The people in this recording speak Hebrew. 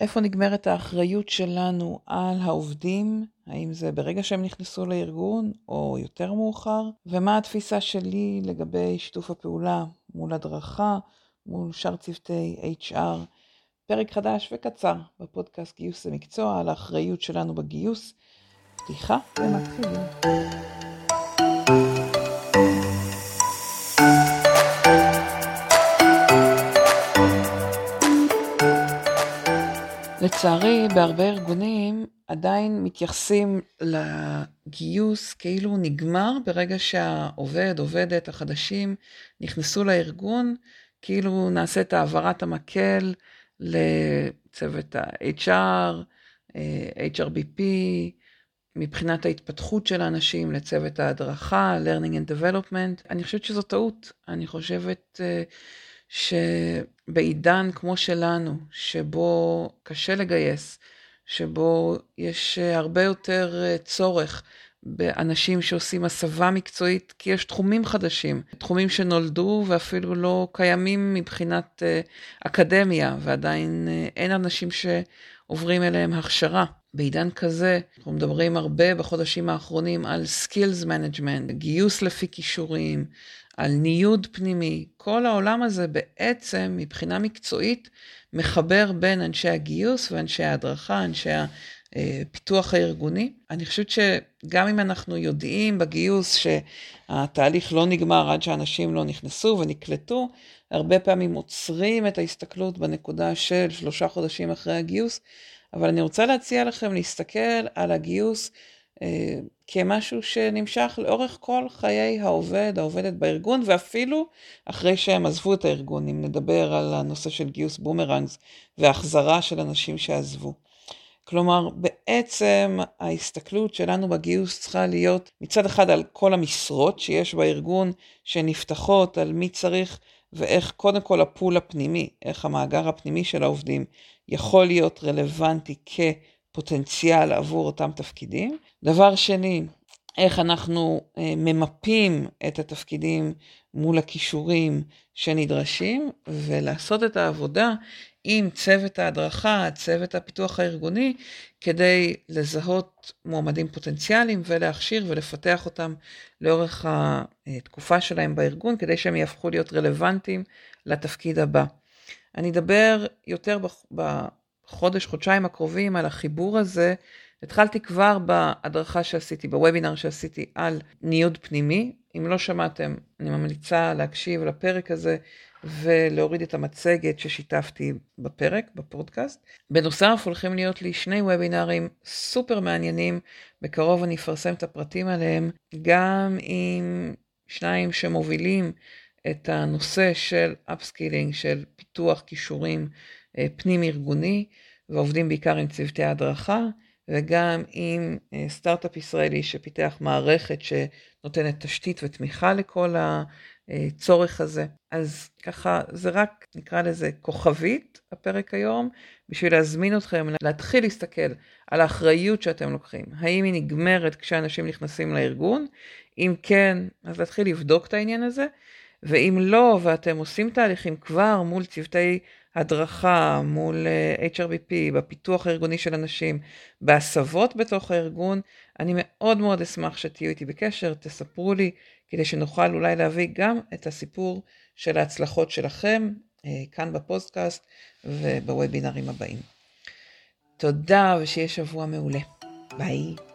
איפה נגמרת האחריות שלנו על העובדים, האם זה ברגע שהם נכנסו לארגון או יותר מאוחר, ומה התפיסה שלי לגבי שיתוף הפעולה מול הדרכה, מול שאר צוותי HR. פרק חדש וקצר בפודקאסט גיוס למקצוע על האחריות שלנו בגיוס. פתיחה ומתחילים. לצערי, בהרבה ארגונים עדיין מתייחסים לגיוס כאילו הוא נגמר ברגע שהעובד, עובדת, החדשים נכנסו לארגון, כאילו נעשית העברת המקל לצוות ה-HR, HRBP, מבחינת ההתפתחות של האנשים לצוות ההדרכה, learning and development. אני חושבת שזו טעות. אני חושבת uh, שבעידן כמו שלנו, שבו קשה לגייס, שבו יש uh, הרבה יותר uh, צורך באנשים שעושים הסבה מקצועית, כי יש תחומים חדשים, תחומים שנולדו ואפילו לא קיימים מבחינת uh, אקדמיה, ועדיין אין אנשים שעוברים אליהם הכשרה. בעידן כזה, אנחנו מדברים הרבה בחודשים האחרונים על skills management, גיוס לפי כישורים, על ניוד פנימי. כל העולם הזה בעצם, מבחינה מקצועית, מחבר בין אנשי הגיוס ואנשי ההדרכה, אנשי הפיתוח הארגוני. אני חושבת שגם אם אנחנו יודעים בגיוס שהתהליך לא נגמר עד שאנשים לא נכנסו ונקלטו, הרבה פעמים עוצרים את ההסתכלות בנקודה של שלושה חודשים אחרי הגיוס. אבל אני רוצה להציע לכם להסתכל על הגיוס אה, כמשהו שנמשך לאורך כל חיי העובד, העובדת בארגון, ואפילו אחרי שהם עזבו את הארגון, אם נדבר על הנושא של גיוס בומרנגס והחזרה של אנשים שעזבו. כלומר, בעצם ההסתכלות שלנו בגיוס צריכה להיות מצד אחד על כל המשרות שיש בארגון שנפתחות, על מי צריך ואיך קודם כל ה pool הפנימי, איך המאגר הפנימי של העובדים יכול להיות רלוונטי כפוטנציאל עבור אותם תפקידים. דבר שני, איך אנחנו אה, ממפים את התפקידים מול הכישורים שנדרשים, ולעשות את העבודה עם צוות ההדרכה, צוות הפיתוח הארגוני, כדי לזהות מועמדים פוטנציאליים ולהכשיר ולפתח אותם לאורך התקופה שלהם בארגון, כדי שהם יהפכו להיות רלוונטיים לתפקיד הבא. אני אדבר יותר בחודש, חודשיים הקרובים על החיבור הזה. התחלתי כבר בהדרכה שעשיתי, בוובינר שעשיתי על ניוד פנימי. אם לא שמעתם, אני ממליצה להקשיב לפרק הזה ולהוריד את המצגת ששיתפתי בפרק, בפודקאסט. בנוסף, הולכים להיות לי שני וובינרים סופר מעניינים. בקרוב אני אפרסם את הפרטים עליהם, גם עם שניים שמובילים את הנושא של upskilling, של פיתוח כישורים אה, פנים ארגוני, ועובדים בעיקר עם צוותי הדרכה, וגם עם אה, סטארט-אפ ישראלי שפיתח מערכת שנותנת תשתית ותמיכה לכל הצורך הזה. אז ככה, זה רק, נקרא לזה כוכבית, הפרק היום, בשביל להזמין אתכם להתחיל להסתכל על האחריות שאתם לוקחים. האם היא נגמרת כשאנשים נכנסים לארגון? אם כן, אז להתחיל לבדוק את העניין הזה. ואם לא, ואתם עושים תהליכים כבר מול צוותי הדרכה, מול אה, HRBP, בפיתוח הארגוני של אנשים, בהסבות בתוך הארגון, אני מאוד מאוד אשמח שתהיו איתי בקשר, תספרו לי, כדי שנוכל אולי להביא גם את הסיפור של ההצלחות שלכם אה, כאן בפודקאסט ובוובינרים הבאים. תודה ושיהיה שבוע מעולה. ביי.